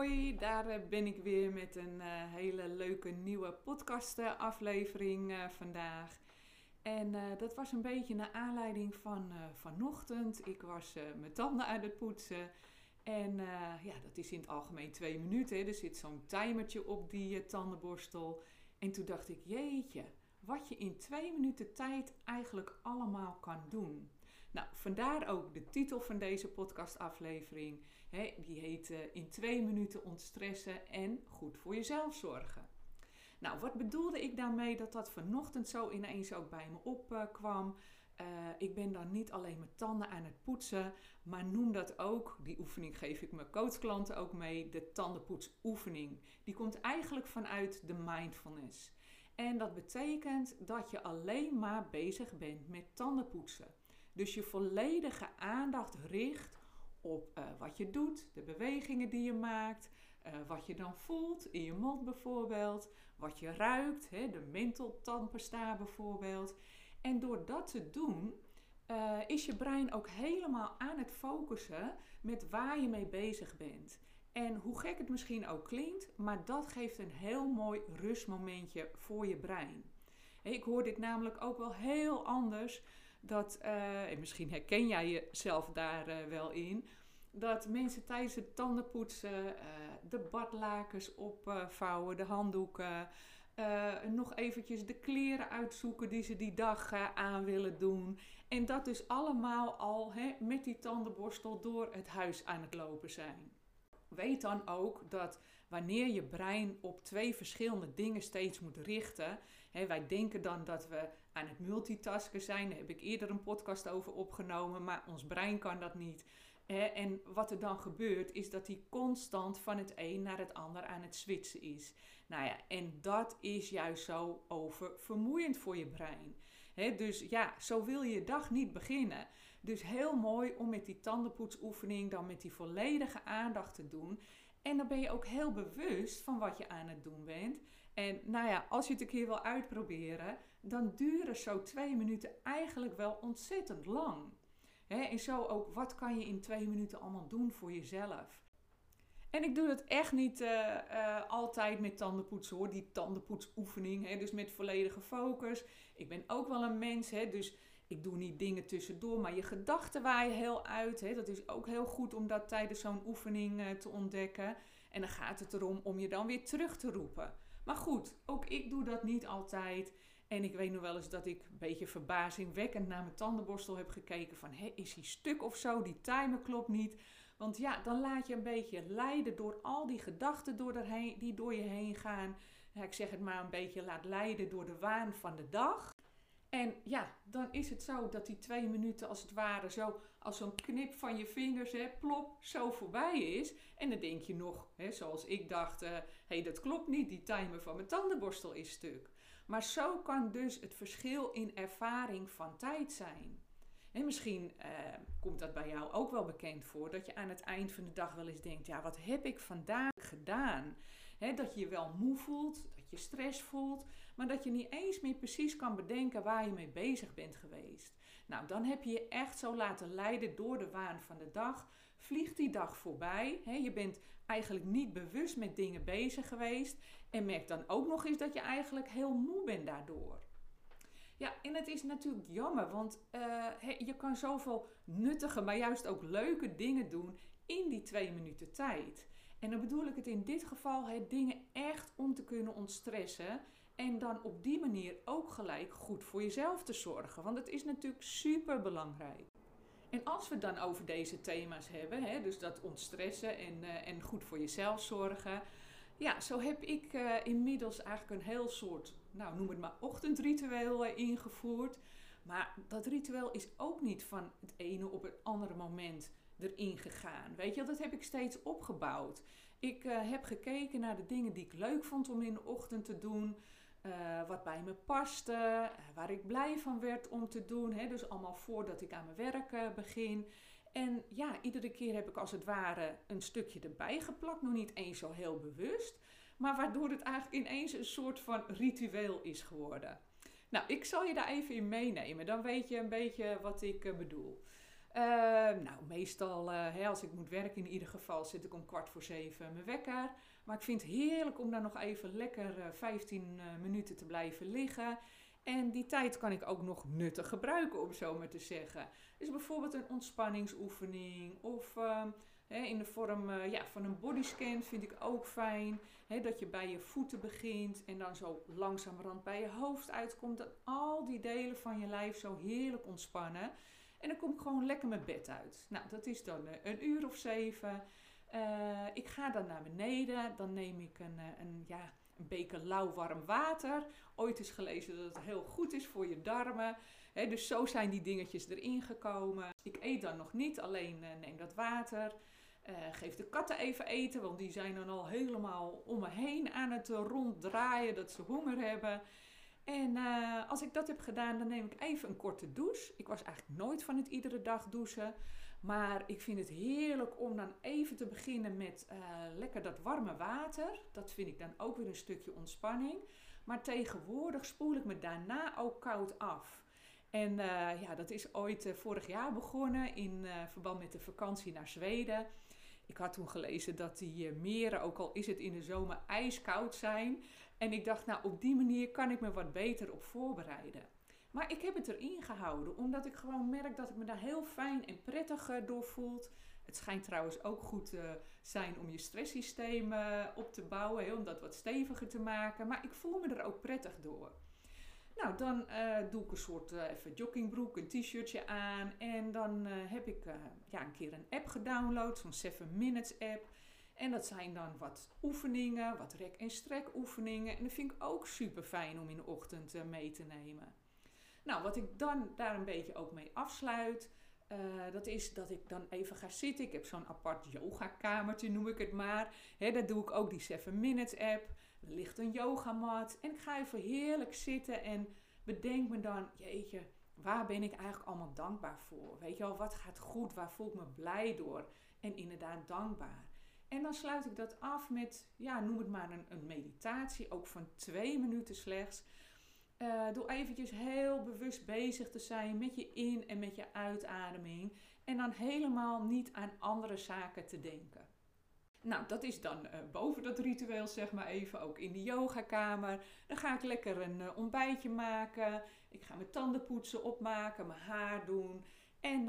Hoi daar eh, ben ik weer met een eh, hele leuke nieuwe podcast eh, vandaag. En dat was een beetje naar aanleiding van vanochtend. Ik was mijn tanden aan het poetsen. En ja, dat is in het algemeen twee minuten. Hè. Er zit zo'n timertje op die tandenborstel. En toen dacht ik, jeetje, wat je in twee minuten tijd eigenlijk allemaal kan doen. Nou, vandaar ook de titel van deze podcastaflevering. Die heet In twee minuten ontstressen en goed voor jezelf zorgen. Nou, wat bedoelde ik daarmee dat dat vanochtend zo ineens ook bij me opkwam? Uh, ik ben dan niet alleen mijn tanden aan het poetsen, maar noem dat ook, die oefening geef ik mijn coachklanten ook mee, de tandenpoetsoefening. Die komt eigenlijk vanuit de mindfulness. En dat betekent dat je alleen maar bezig bent met tandenpoetsen. Dus je volledige aandacht richt op uh, wat je doet, de bewegingen die je maakt, uh, wat je dan voelt in je mond bijvoorbeeld, wat je ruikt, hè, de menteltandpasta bijvoorbeeld. En door dat te doen, uh, is je brein ook helemaal aan het focussen met waar je mee bezig bent. En hoe gek het misschien ook klinkt, maar dat geeft een heel mooi rustmomentje voor je brein. Ik hoor dit namelijk ook wel heel anders dat, uh, en misschien herken jij jezelf daar uh, wel in, dat mensen tijdens het tandenpoetsen uh, de badlakens opvouwen, de handdoeken, nog eventjes de kleren uitzoeken die ze die dag aan willen doen. En dat dus allemaal al hè, met die tandenborstel door het huis aan het lopen zijn. Weet dan ook dat wanneer je brein op twee verschillende dingen steeds moet richten. Hè, wij denken dan dat we aan het multitasken zijn. Daar heb ik eerder een podcast over opgenomen, maar ons brein kan dat niet. En wat er dan gebeurt, is dat hij constant van het een naar het ander aan het switchen is. Nou ja, en dat is juist zo oververmoeiend voor je brein. dus ja, zo wil je je dag niet beginnen. Dus heel mooi om met die tandenpoetsoefening dan met die volledige aandacht te doen. En dan ben je ook heel bewust van wat je aan het doen bent. En nou ja, als je het een keer wil uitproberen, dan duren zo twee minuten eigenlijk wel ontzettend lang. en zo ook, wat kan je in twee minuten allemaal doen voor jezelf? En ik doe dat echt niet uh, uh, altijd met tandenpoetsen hoor, die tandenpoetsoefening, dus met volledige focus. Ik ben ook wel een mens, hè, dus ik doe niet dingen tussendoor, maar je gedachten waaien heel uit. Hè. Dat is ook heel goed om dat tijdens zo'n oefening uh, te ontdekken. En dan gaat het erom om je dan weer terug te roepen. Maar goed, ook ik doe dat niet altijd. En ik weet nog wel eens dat ik een beetje verbazingwekkend naar mijn tandenborstel heb gekeken van, hé, is hij stuk of zo? Die timer klopt niet. Want ja, dan laat je een beetje leiden door al die gedachten door die door je heen gaan. Ik zeg het maar een beetje laat leiden door de waan van de dag. En ja, dan is het zo dat die twee minuten als het ware zo als zo'n knip van je vingers, hè, plop, zo voorbij is. En dan denk je nog, hè, zoals ik dacht, hé, uh, hey, dat klopt niet, die timer van mijn tandenborstel is stuk. Maar zo kan dus het verschil in ervaring van tijd zijn. En misschien uh, komt dat bij jou ook wel bekend voor, dat je aan het eind van de dag wel eens denkt, ja, wat heb ik vandaag gedaan? Dat je je wel moe voelt, dat je stress voelt, maar dat je niet eens meer precies kan bedenken waar je mee bezig bent geweest. Nou, dan heb je je echt zo laten leiden door de waan van de dag. Vliegt die dag voorbij. Je bent eigenlijk niet bewust met dingen bezig geweest. En merk dan ook nog eens dat je eigenlijk heel moe bent daardoor. Ja, en het is natuurlijk jammer, want uh, je kan zoveel nuttige, maar juist ook leuke dingen doen in die twee minuten tijd. En dan bedoel ik het in dit geval het dingen echt om te kunnen ontstressen. En dan op die manier ook gelijk goed voor jezelf te zorgen. Want het is natuurlijk super belangrijk. En als we het dan over deze thema's hebben, hè, dus dat ontstressen en, uh, en goed voor jezelf zorgen. Ja, zo heb ik uh, inmiddels eigenlijk een heel soort, nou noem het maar ochtendritueel uh, ingevoerd. Maar dat ritueel is ook niet van het ene op het andere moment erin gegaan. Weet je, dat heb ik steeds opgebouwd. Ik uh, heb gekeken naar de dingen die ik leuk vond om in de ochtend te doen. Uh, wat bij me paste, uh, waar ik blij van werd om te doen. Hè? Dus allemaal voordat ik aan mijn werk begin. En ja, iedere keer heb ik als het ware een stukje erbij geplakt. Nog niet eens zo heel bewust. Maar waardoor het eigenlijk ineens een soort van ritueel is geworden. Nou, ik zal je daar even in meenemen. Dan weet je een beetje wat ik bedoel. Uh, nou, meestal, uh, hè, als ik moet werken in ieder geval, zit ik om kwart voor zeven mijn wekker. Maar ik vind het heerlijk om daar nog even lekker 15 minuten te blijven liggen. En die tijd kan ik ook nog nuttig gebruiken, om zo maar te zeggen. Dus bijvoorbeeld een ontspanningsoefening of uh, in de vorm ja, van een bodyscan vind ik ook fijn. dat je bij je voeten begint en dan zo langzamerhand bij je hoofd uitkomt. Dat al die delen van je lijf zo heerlijk ontspannen. En dan kom ik gewoon lekker mijn bed uit. Nou, dat is dan uh, een uur of zeven. ik ga dan naar beneden. Dan neem ik een, een ja, een beker lauw warm water. Ooit is gelezen dat het heel goed is voor je darmen. dus zo zijn die dingetjes erin gekomen. Ik eet dan nog niet, alleen neem dat water. Geef de katten even eten, want die zijn dan al helemaal om me heen aan het ronddraaien dat ze honger hebben. En uh, als ik dat heb gedaan, dan neem ik even een korte douche. Ik was eigenlijk nooit van het iedere dag douchen. Maar ik vind het heerlijk om dan even te beginnen met uh, lekker dat warme water. Dat vind ik dan ook weer een stukje ontspanning. Maar tegenwoordig spoel ik me daarna ook koud af. En uh, ja, dat is ooit vorig jaar begonnen in verband met de vakantie naar Zweden. Ik had toen gelezen dat die meren, ook al is het in de zomer, ijskoud zijn. En ik dacht, nou op die manier kan ik me wat beter op voorbereiden. Maar ik heb het erin gehouden, omdat ik gewoon merk dat ik me daar heel fijn en prettig door voel. Het schijnt trouwens ook goed te uh, zijn om je stresssysteem uh, op te bouwen, om dat wat steviger te maken. Maar ik voel me er ook prettig door. Nou, dan uh, doe ik een soort even joggingbroek, een t-shirtje aan. En dan heb ik ja, een keer een app gedownload, zo'n 7 Minutes app. En dat zijn dan wat oefeningen, wat rek- en strek oefeningen. En dat vind ik ook super fijn om in de ochtend mee te nemen. Nou, wat ik dan daar een beetje ook mee afsluit, uh, dat is dat ik dan even ga zitten. Ik heb zo'n apart yogakamertje, noem ik het maar. He, daar doe ik ook die 7 Minutes app. Er ligt een yogamat. En ik ga even heerlijk zitten en bedenk me dan, jeetje, waar ben ik eigenlijk allemaal dankbaar voor? Weet je wel, wat gaat goed? Waar voel ik me blij door? En inderdaad dankbaar. En dan sluit ik dat af met, ja, noem het maar een, een meditatie, ook van twee minuten slechts. Uh, door eventjes heel bewust bezig te zijn met je in- en met je uitademing. En dan helemaal niet aan andere zaken te denken. Nou, dat is dan uh, boven dat ritueel, zeg maar even, ook in de yogakamer. Dan ga ik lekker een uh, ontbijtje maken. Ik ga mijn tanden poetsen, opmaken, mijn haar doen. En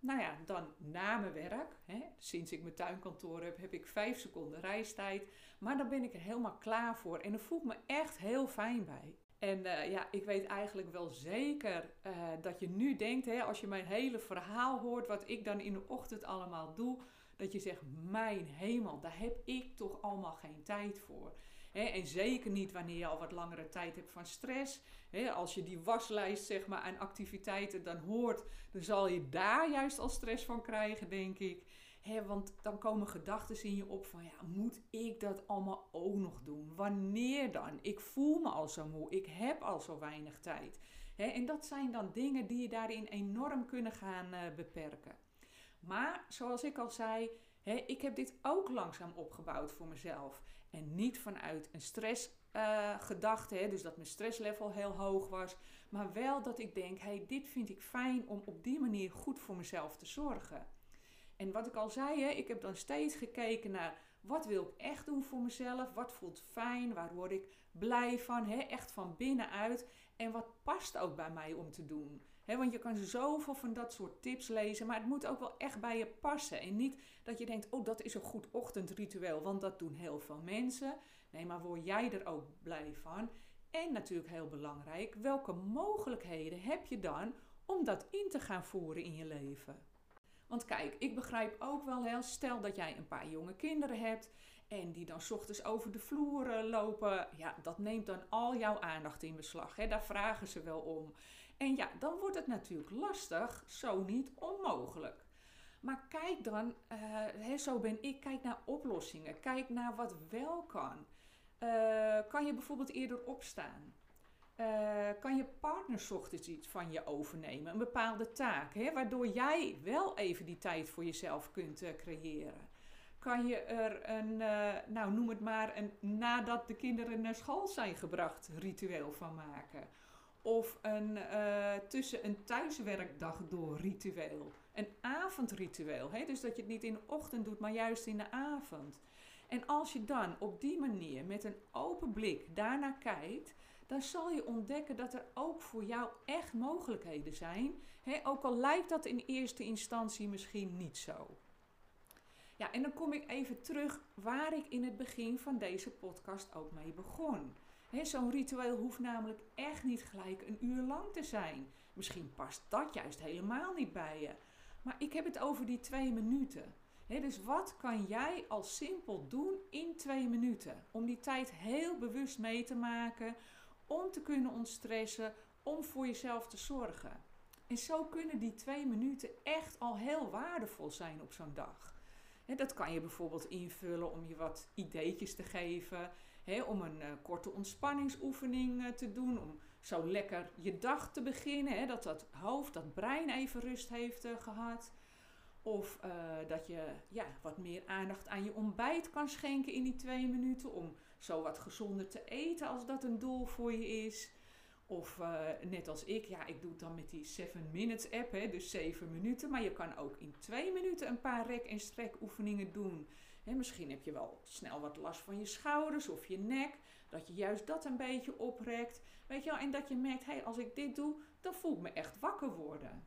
nou ja, dan na mijn werk, hè, sinds ik mijn tuinkantoor heb, heb ik vijf seconden reistijd. Maar dan ben ik er helemaal klaar voor en dan voel ik me echt heel fijn bij. En uh, ja, ik weet eigenlijk wel zeker uh, dat je nu denkt, hè, als je mijn hele verhaal hoort, wat ik dan in de ochtend allemaal doe, dat je zegt, mijn hemel, daar heb ik toch allemaal geen tijd voor. Hè, en zeker niet wanneer je al wat langere tijd hebt van stress. Hè, als je die waslijst zeg maar, aan activiteiten dan hoort, dan zal je daar juist al stress van krijgen, denk ik. He, want dan komen gedachten in je op van, ja, moet ik dat allemaal ook nog doen? Wanneer dan? Ik voel me al zo moe, ik heb al zo weinig tijd. En dat zijn dan dingen die je daarin enorm kunnen gaan uh, beperken. Maar zoals ik al zei, he, ik heb dit ook langzaam opgebouwd voor mezelf. En niet vanuit een stressgedachte, uh, dus dat mijn stresslevel heel hoog was. Maar wel dat ik denk, hey, dit vind ik fijn om op die manier goed voor mezelf te zorgen. En wat ik al zei, hè, ik heb dan steeds gekeken naar wat wil ik echt doen voor mezelf, wat voelt fijn, waar word ik blij van, echt van binnenuit. En wat past ook bij mij om te doen. Want je kan zoveel van dat soort tips lezen, maar het moet ook wel echt bij je passen. En niet dat je denkt, oh dat is een goed ochtendritueel, want dat doen heel veel mensen. Nee, maar word jij er ook blij van? En natuurlijk heel belangrijk, welke mogelijkheden heb je dan om dat in te gaan voeren in je leven? Want kijk, ik begrijp ook wel heel, stel dat jij een paar jonge kinderen hebt en die dan ochtends over de vloer lopen, ja, dat neemt dan al jouw aandacht in beslag. Daar vragen ze wel om. En ja, dan wordt het natuurlijk lastig, zo niet onmogelijk. Maar kijk dan, uh, zo ben ik, kijk naar oplossingen. Kijk naar wat wel kan. Uh, kan je bijvoorbeeld eerder opstaan? Uh, kan je partner ochtends iets van je overnemen, een bepaalde taak, hè, waardoor jij wel even die tijd voor jezelf kunt creëren? Kan je er een, nou noem het maar, een nadat de kinderen naar school zijn gebracht ritueel van maken? Of een tussen een thuiswerkdag door ritueel? een avondritueel. Hè? Dus dat je het niet in de ochtend doet, maar juist in de avond. En als je dan op die manier met een open blik daarnaar kijkt, dan zal je ontdekken dat er ook voor jou echt mogelijkheden zijn. Hè? Ook al lijkt dat in eerste instantie misschien niet zo. Ja, en dan kom ik even terug waar ik in het begin van deze podcast ook mee begon. Zo'n ritueel hoeft namelijk echt niet gelijk een uur lang te zijn. Misschien past dat juist helemaal niet bij je. Maar ik heb het over die twee minuten. dus wat kan jij al simpel doen in twee minuten? Om die tijd heel bewust mee te maken, om te kunnen ontstressen, om voor jezelf te zorgen. En zo kunnen die twee minuten echt al heel waardevol zijn op zo'n dag. dat kan je bijvoorbeeld invullen om je wat ideetjes te geven, om een uh, korte ontspanningsoefening uh, te doen, om zo lekker je dag te beginnen. Dat dat hoofd, dat brein even rust heeft uh, gehad. Of dat je ja, wat meer aandacht aan je ontbijt kan schenken in die twee minuten. Om zo wat gezonder te eten als dat een doel voor je is. Of net als ik, ja, ik doe het dan met die 7 minutes app, hè, dus 7 minuten. Maar je kan ook in 2 minuten een paar rek- en strek oefeningen doen. Hè, misschien heb je wel snel wat last van je schouders of je nek. Dat je juist dat een beetje oprekt. Weet je wel, en dat je merkt, hé, hey, als ik dit doe, dan voel ik me echt wakker worden.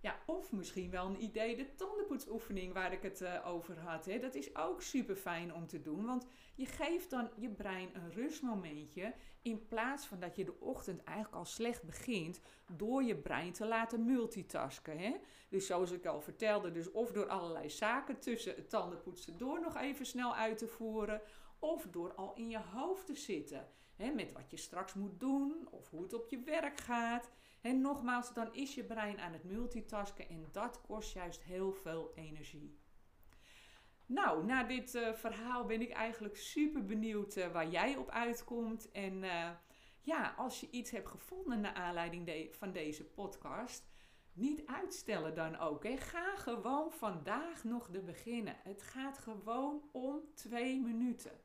Ja, of misschien wel een idee, de tandenpoetsoefening waar ik het uh, over had. Hè. Dat is ook super fijn om te doen, want je geeft dan je brein een rustmomentje. In plaats van dat je de ochtend eigenlijk al slecht begint door je brein te laten multitasken. Hè. Dus zoals ik al vertelde, dus of door allerlei zaken tussen het tandenpoetsen door nog even snel uit te voeren. Of door al in je hoofd te zitten. Hè, met wat je straks moet doen of hoe het op je werk gaat. En nogmaals, dan is je brein aan het multitasken en dat kost juist heel veel energie. Nou, na dit uh, verhaal ben ik eigenlijk super benieuwd uh, waar jij op uitkomt. En uh, ja, als je iets hebt gevonden naar aanleiding van deze podcast, niet uitstellen dan ook. Hè. Ga gewoon vandaag nog de beginnen. Het gaat gewoon om twee minuten.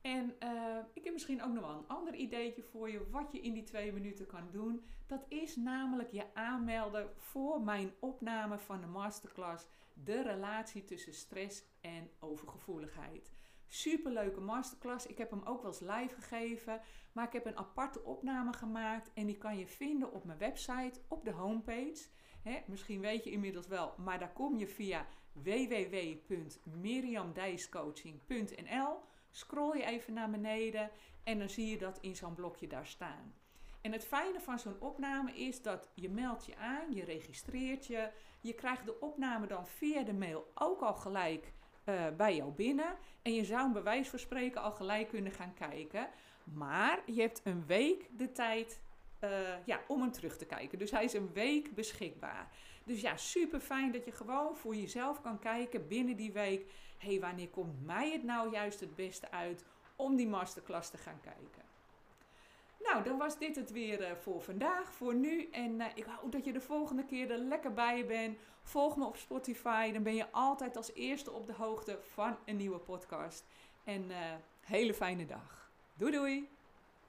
En uh, ik heb misschien ook nog wel een ander ideetje voor je wat je in die twee minuten kan doen. Dat is namelijk je aanmelden voor mijn opname van de masterclass De relatie tussen stress en overgevoeligheid. Superleuke masterclass. Ik heb hem ook wel eens live gegeven. Maar ik heb een aparte opname gemaakt. En die kan je vinden op mijn website, op de homepage. Misschien weet je inmiddels wel, maar daar kom je via www.miriamdijscoaching.nl scroll je even naar beneden en dan zie je dat in zo'n blokje daar staan. En het fijne van zo'n opname is dat je meldt je aan, je registreert je, je krijgt de opname dan via de mail ook al gelijk uh, bij jou binnen. En je zou een bewijs voor spreken al gelijk kunnen gaan kijken. Maar je hebt een week de tijd uh, ja, om hem terug te kijken. Dus hij is een week beschikbaar. Dus ja, super fijn dat je gewoon voor jezelf kan kijken binnen die week hey, wanneer komt mij het nou juist het beste uit om die masterclass te gaan kijken? Nou, dan was dit het weer uh, voor vandaag, voor nu. En uh, ik hoop dat je de volgende keer er lekker bij bent. Volg me op Spotify, dan ben je altijd als eerste op de hoogte van een nieuwe podcast. En hele fijne dag. Doei doei!